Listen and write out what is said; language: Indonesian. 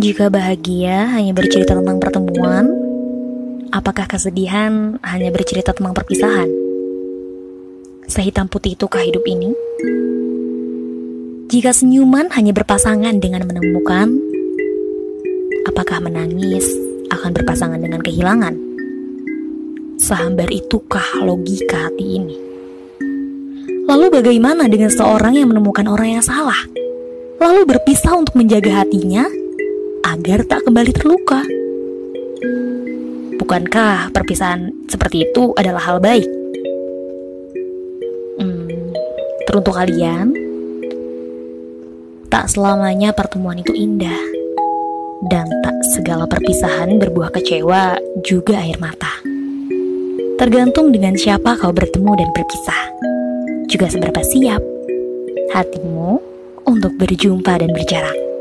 Jika bahagia hanya bercerita tentang pertemuan, apakah kesedihan hanya bercerita tentang perpisahan? Sehitam putih itukah hidup ini? Jika senyuman hanya berpasangan dengan menemukan, apakah menangis akan berpasangan dengan kehilangan? Sehambar itukah logika hati ini? Lalu bagaimana dengan seorang yang menemukan orang yang salah? Lalu berpisah untuk menjaga hatinya agar tak kembali terluka. Bukankah perpisahan seperti itu adalah hal baik? Hmm, teruntuk kalian, tak selamanya pertemuan itu indah, dan tak segala perpisahan berbuah kecewa juga air mata. Tergantung dengan siapa kau bertemu dan berpisah, juga seberapa siap hatimu untuk berjumpa dan berjarak.